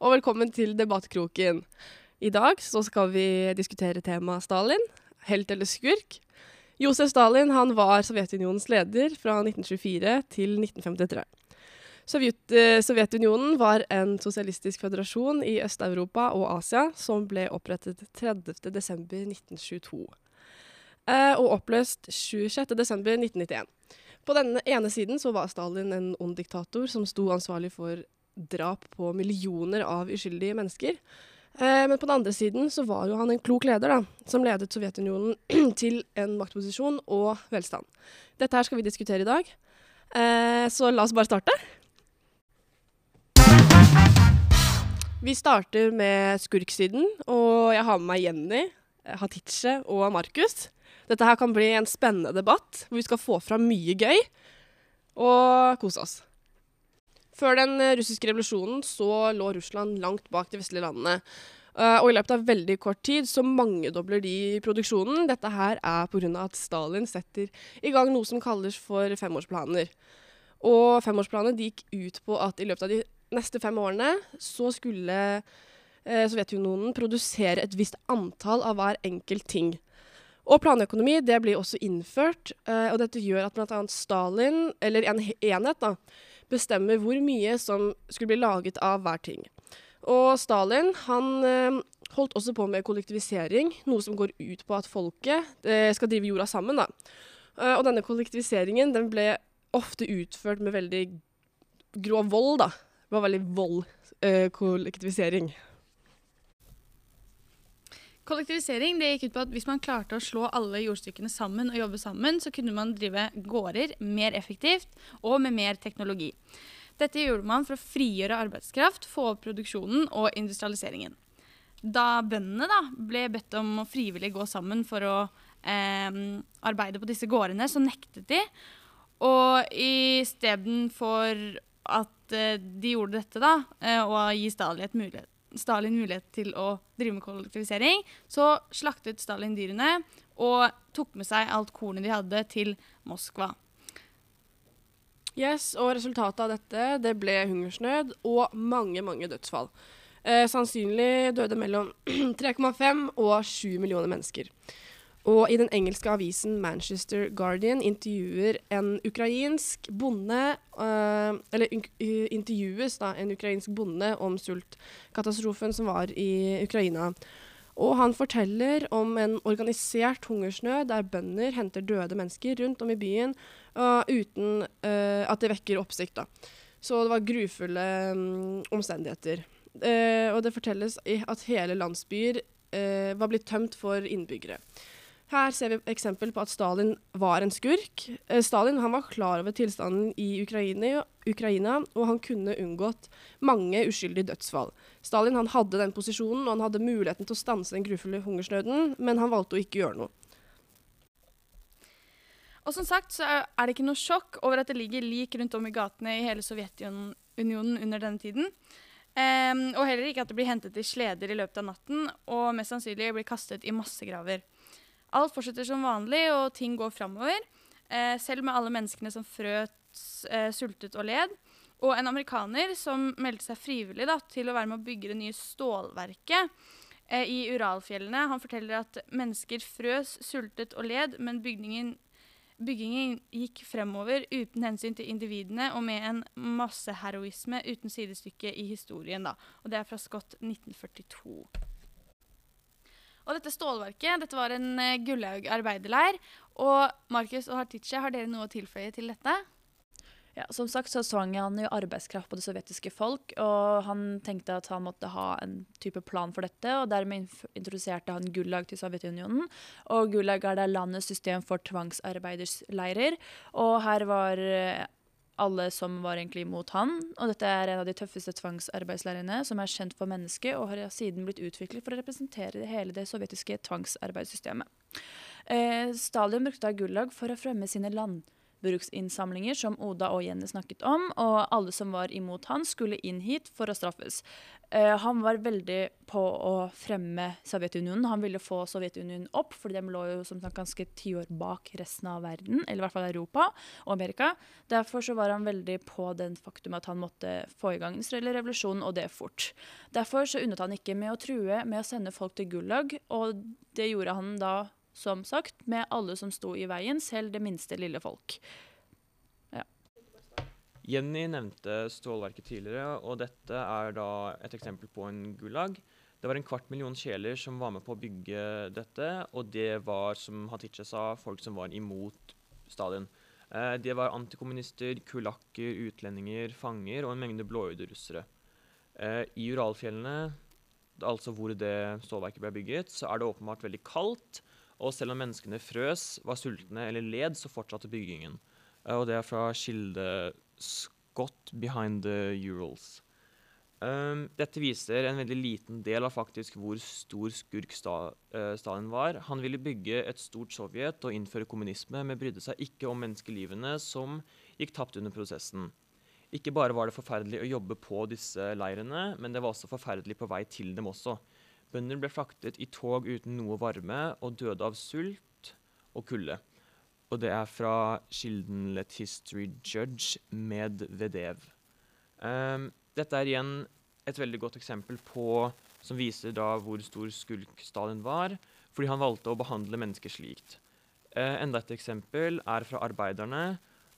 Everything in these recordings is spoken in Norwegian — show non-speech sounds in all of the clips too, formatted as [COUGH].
og velkommen til Debattkroken. I dag så skal vi diskutere temaet Stalin, helt eller skurk. Josef Stalin han var Sovjetunionens leder fra 1924 til 1953. Sovjet, eh, Sovjetunionen var en sosialistisk føderasjon i Øst-Europa og Asia som ble opprettet 30.12.1922 eh, og oppløst 26.12.1991. På den ene siden så var Stalin en ond diktator som sto ansvarlig for drap på millioner av uskyldige mennesker. Eh, men på den andre siden så var jo han en klok leder, da, som ledet Sovjetunionen [CLEARS THROAT] til en maktposisjon og velstand. Dette her skal vi diskutere i dag. Eh, så la oss bare starte. Vi starter med skurksiden, og jeg har med meg Jenny, Hatice og Markus. Dette her kan bli en spennende debatt, hvor vi skal få fram mye gøy og kose oss. Før den russiske revolusjonen så lå Russland langt bak de vestlige landene. Uh, og i løpet av veldig kort tid så mangedobler de produksjonen. Dette her er pga. at Stalin setter i gang noe som kalles for femårsplaner. Og femårsplanene gikk ut på at i løpet av de neste fem årene så skulle uh, Sovjetunionen produsere et visst antall av hver enkelt ting. Og planøkonomi det blir også innført, uh, og dette gjør at bl.a. Stalin, eller en enhet, da, bestemmer hvor mye som skulle bli laget av hver ting. Og Stalin han eh, holdt også på med kollektivisering, noe som går ut på at folket eh, skal drive jorda sammen. da. Eh, og denne kollektiviseringen den ble ofte utført med veldig grov vold. da. Det var veldig vold-kollektivisering. Kollektivisering det gikk ut på at hvis man klarte å slå alle jordstykkene sammen og jobbe sammen, så kunne man drive gårder mer effektivt og med mer teknologi. Dette gjorde man for å frigjøre arbeidskraft, få opp produksjonen og industrialiseringen. Da bøndene da, ble bedt om å frivillig gå sammen for å eh, arbeide på disse gårdene, så nektet de. Og istedenfor at eh, de gjorde dette, da, eh, og gi Stalin et mulighet Stalin mulighet til å drive med kollektivisering, så slaktet Stalin dyrene og tok med seg alt kornet de hadde, til Moskva. Yes, og resultatet av dette det ble hungersnød og mange, mange dødsfall. Eh, sannsynlig døde mellom [CLEARS THROAT] 3,5 og 7 millioner mennesker. Og i den engelske avisen Manchester Guardian intervjuer en ukrainsk bonde uh, Eller intervjues da en ukrainsk bonde om sultkatastrofen som var i Ukraina. Og han forteller om en organisert hungersnød der bønder henter døde mennesker rundt om i byen uh, uten uh, at det vekker oppsikt. da. Så det var grufulle um, omstendigheter. og det fortelles at hele landsbyer var blitt tømt for innbyggere. Her ser vi eksempel på at Stalin var en skurk. Eh, Stalin var klar over tilstanden i Ukraina, Ukraina, og han kunne unngått mange uskyldige dødsfall. Stalin hadde den posisjonen, og han hadde muligheten til å stanse den grufulle hungersnøden, men han valgte å ikke gjøre noe. Og som sagt så er det ikke noe sjokk over at det ligger lik rundt om i gatene i hele Sovjetunionen under denne tiden. Um, og heller ikke at det blir hentet i sleder i løpet av natten, og mest sannsynlig blir kastet i massegraver. Alt fortsetter som vanlig, og ting går framover. Eh, selv med alle menneskene som frøt, eh, sultet og led. Og en amerikaner som meldte seg frivillig da, til å være med å bygge det nye stålverket eh, i Uralfjellene. Han forteller at mennesker frøs, sultet og led, men bygningen, byggingen gikk fremover uten hensyn til individene og med en masseheroisme uten sidestykke i historien. Da. Og det er fra Scott 1942. Og dette stålverket dette var en uh, Gullaug arbeiderleir. Og Markus og Hartice, har dere noe å tilføye til dette? Ja, Som sagt så tvang han jo arbeidskraft på det sovjetiske folk, og han tenkte at han måtte ha en type plan for dette, og dermed introduserte han Gulag til Sovjetunionen. Og Gulag er da landets system for tvangsarbeidersleirer, og her var eh, alle som var egentlig imot han. Og dette er en av de tøffeste tvangsarbeidsleirene som er kjent for mennesket, og har siden blitt utviklet for å representere hele det sovjetiske tvangsarbeidssystemet. Eh, Stalin brukte da Gulag for å fremme sine land, jordbruksinnsamlinger, som Oda og Jenny snakket om, og alle som var imot han, skulle inn hit for å straffes. Eh, han var veldig på å fremme Sovjetunionen. Han ville få Sovjetunionen opp, for de lå jo som sagt ganske tiår bak resten av verden, eller i hvert fall Europa og Amerika. Derfor så var han veldig på den faktum at han måtte få i gang den israelske revolusjonen, og det fort. Derfor så unnet han ikke med å true med å sende folk til Gulag, og det gjorde han da, som sagt, med alle som sto i veien, selv det minste lille folk. Jenny nevnte stålverket tidligere, og dette er da et eksempel på en gulag. Det var en kvart million sjeler som var med på å bygge dette, og det var, som Hatice sa, folk som var imot Stalin. Eh, det var antikommunister, kulakker, utlendinger, fanger og en mengde blåøyde russere. Eh, I Uralfjellene, altså hvor det stålverket ble bygget, så er det åpenbart veldig kaldt, og selv om menneskene frøs, var sultne eller led, så fortsatte byggingen. Eh, og det er fra kilde Scott Behind the Urals. Um, dette viser en veldig liten del av faktisk hvor stor skurk Sta uh, Stalin var. Han ville bygge et stort Sovjet og innføre kommunisme, men brydde seg ikke om menneskelivene som gikk tapt under prosessen. Ikke bare var det forferdelig å jobbe på disse leirene, men det var også forferdelig på vei til dem også. Bønder ble fraktet i tog uten noe varme og døde av sult og kulde. Og det er fra kilden Let History Judge med Vedev. Um, dette er igjen et veldig godt eksempel på, som viser da hvor stor skulk Stalin var, fordi han valgte å behandle mennesker slikt. Uh, enda et eksempel er fra arbeiderne,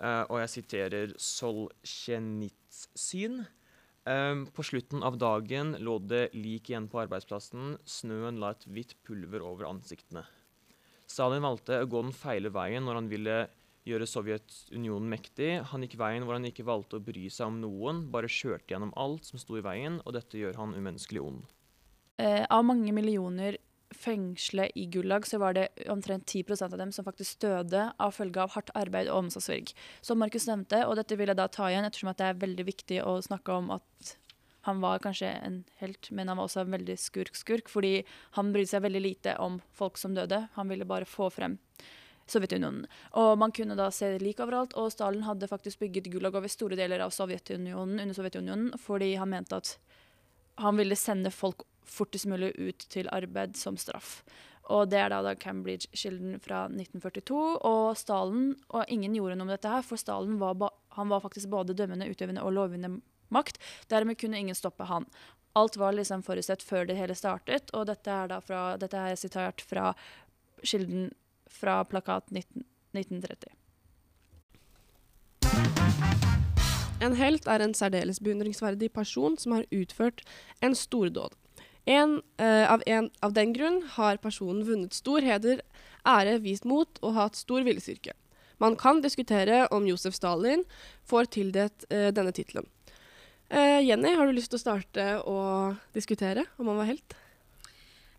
uh, og jeg siterer Solzjenitsyn. syn. Um, på slutten av dagen lå det lik igjen på arbeidsplassen. Snøen la et hvitt pulver over ansiktene. Stalin valgte å gå den feile veien når han ville gjøre Sovjetunionen mektig. Han gikk veien hvor han ikke valgte å bry seg om noen, bare kjørte gjennom alt som sto i veien, og dette gjør han umenneskelig ond. Eh, av mange millioner fengsle i Gulag, så var det omtrent 10% av dem som faktisk døde av følge av hardt arbeid og omsorgsvirk. Som Markus nevnte, og dette vil jeg da ta igjen, ettersom det er veldig viktig å snakke om at han var kanskje en helt, men han var også en veldig skurk-skurk. Fordi han brydde seg veldig lite om folk som døde. Han ville bare få frem Sovjetunionen. Og man kunne da se lik overalt, og Stalin hadde faktisk bygget Gulag over store deler av Sovjetunionen under Sovjetunionen fordi han mente at han ville sende folk fortest mulig ut til arbeid som straff. Og det er da, Cambridge-kilden fra 1942. Og Stalin, og ingen gjorde noe med dette her, for Stalin var, var faktisk både dømmende, utøvende og lovende makt. Dermed kunne ingen stoppe han. Alt var liksom forutsett før det hele startet, og dette er da fra, dette er sitert fra kilden fra plakat 19, 1930. En helt er en særdeles beundringsverdig person som har utført en stordåd. En, uh, av, en, av den grunn har personen vunnet stor heder, ære, vist mot og hatt stor viljestyrke. Man kan diskutere om Josef Stalin får tildelt uh, denne tittelen. Uh, Jenny, har du lyst til å starte å diskutere om han var helt?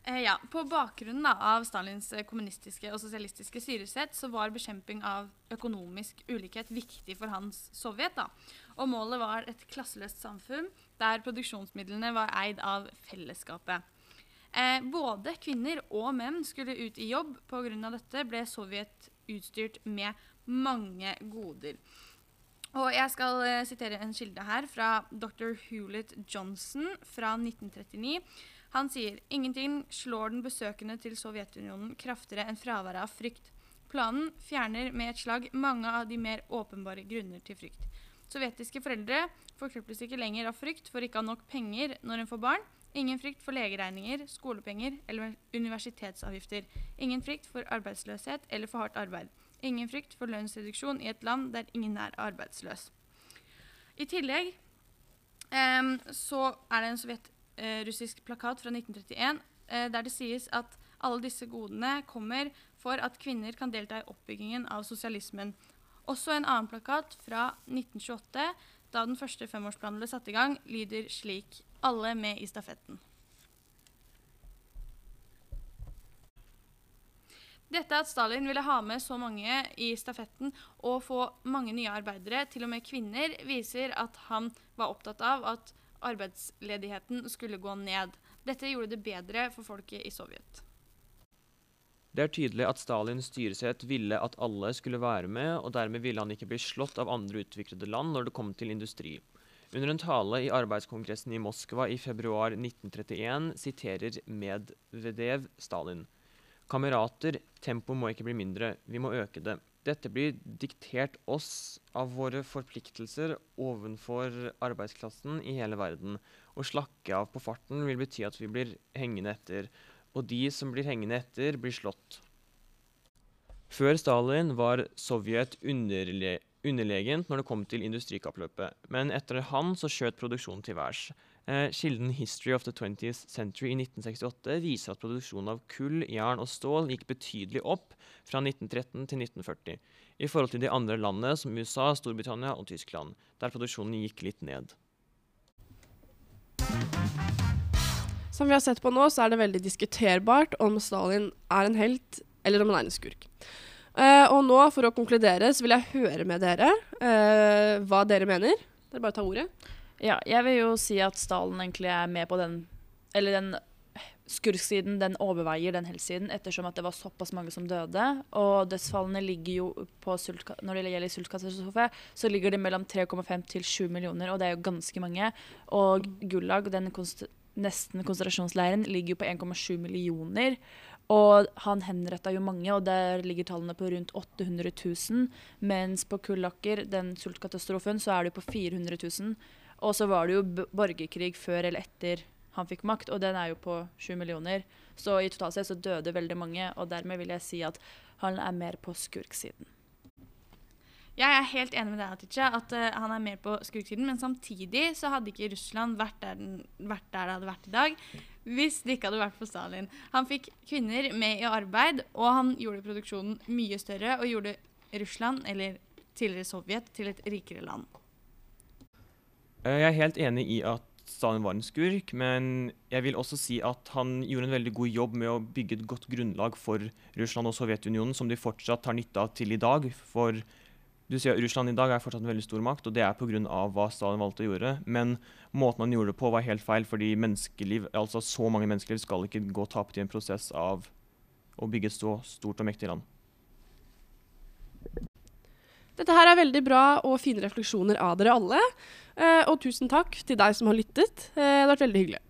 Eh, ja, På bakgrunn av Stalins eh, kommunistiske og sosialistiske styresett så var bekjemping av økonomisk ulikhet viktig for hans Sovjet. da. Og målet var et klasseløst samfunn der produksjonsmidlene var eid av fellesskapet. Eh, både kvinner og menn skulle ut i jobb. Pga. dette ble Sovjet utstyrt med mange goder. Og jeg skal eh, sitere en kilde her fra dr. Hewlett Johnson fra 1939. Han sier ingenting slår den besøkende til Sovjetunionen kraftigere enn fraværet av frykt. Planen fjerner med et slag mange av de mer åpenbare grunner til frykt. Sovjetiske foreldre forkryples ikke lenger av frykt for ikke å ha nok penger når en får barn. Ingen frykt for legeregninger, skolepenger eller universitetsavgifter. Ingen frykt for arbeidsløshet eller for hardt arbeid. Ingen frykt for lønnsreduksjon i et land der ingen er arbeidsløs. I tillegg um, så er det en sovjetrussisk uh, plakat fra 1931 uh, der det sies at alle disse godene kommer for at kvinner kan delta i oppbyggingen av sosialismen. Også en annen plakat fra 1928, da den første femårsplanen ble satt i gang, lyder slik Alle med i stafetten. Dette at Stalin ville ha med så mange i stafetten og få mange nye arbeidere, til og med kvinner, viser at han var opptatt av at arbeidsledigheten skulle gå ned. Dette gjorde det bedre for folket i Sovjet. Det er tydelig at Stalins styresett ville at alle skulle være med, og dermed ville han ikke bli slått av andre utviklede land når det kom til industri. Under en tale i arbeidskongressen i Moskva i februar 1931 siterer Medvedev Stalin. Kamerater, tempoet må ikke bli mindre, vi må øke det. Dette blir diktert oss av våre forpliktelser ovenfor arbeidsklassen i hele verden. Å slakke av på farten vil bety at vi blir hengende etter, og de som blir hengende etter, blir slått. Før Stalin var Sovjet underle underlegent når det kom til industrikappløpet, men etter han så skjøt produksjonen til værs. Eh, kilden 'History of the 20th Century' i 1968 viser at produksjonen av kull, jern og stål gikk betydelig opp fra 1913 til 1940, i forhold til de andre landene som USA, Storbritannia og Tyskland, der produksjonen gikk litt ned. Som vi har sett på nå, så er det veldig diskuterbart om Stalin er en helt eller om han er en skurk. Uh, og nå, for å konkludere, så vil jeg høre med dere uh, hva dere mener. Dere bare tar ordet. Ja, jeg vil jo si at Stalen egentlig er med på den Eller den skurksiden, den overveier den helsiden, ettersom at det var såpass mange som døde. Og dødsfallene ligger jo på Når det gjelder sultkatastrofe, så ligger det mellom 3,5 til 7 millioner, og det er jo ganske mange. Og Gulag, den konst nesten konsentrasjonsleiren, ligger jo på 1,7 millioner. Og han henretta jo mange, og der ligger tallene på rundt 800 000. Mens på Kullaker, den sultkatastrofen, så er det jo på 400 000. Og så var det jo borgerkrig før eller etter han fikk makt, og den er jo på 7 millioner. Så i totalt sett så døde veldig mange, og dermed vil jeg si at han er mer på skurksiden. Jeg er helt enig med deg, Hatice, at uh, han er mer på skurksiden. Men samtidig så hadde ikke Russland vært der, den, vært der det hadde vært i dag hvis det ikke hadde vært for Stalin. Han fikk kvinner med i arbeid, og han gjorde produksjonen mye større og gjorde Russland, eller tidligere Sovjet, til et rikere land. Eh, jeg er helt enig i at Stalin var en skurk, men jeg vil også si at han gjorde en veldig god jobb med å bygge et godt grunnlag for Russland og Sovjetunionen, som de fortsatt tar nytte av til i dag. For du sier at Russland i dag er fortsatt en veldig stor makt, og det er pga. hva Stalin valgte å gjøre. Men måten han gjorde det på, var helt feil, fordi menneskeliv, altså så mange menneskeliv skal ikke gå tapt i en prosess av å bygge et så stort og mektig land. Dette her er veldig bra og fine refleksjoner av dere alle. Eh, og tusen takk til deg som har lyttet. Eh, det har vært veldig hyggelig.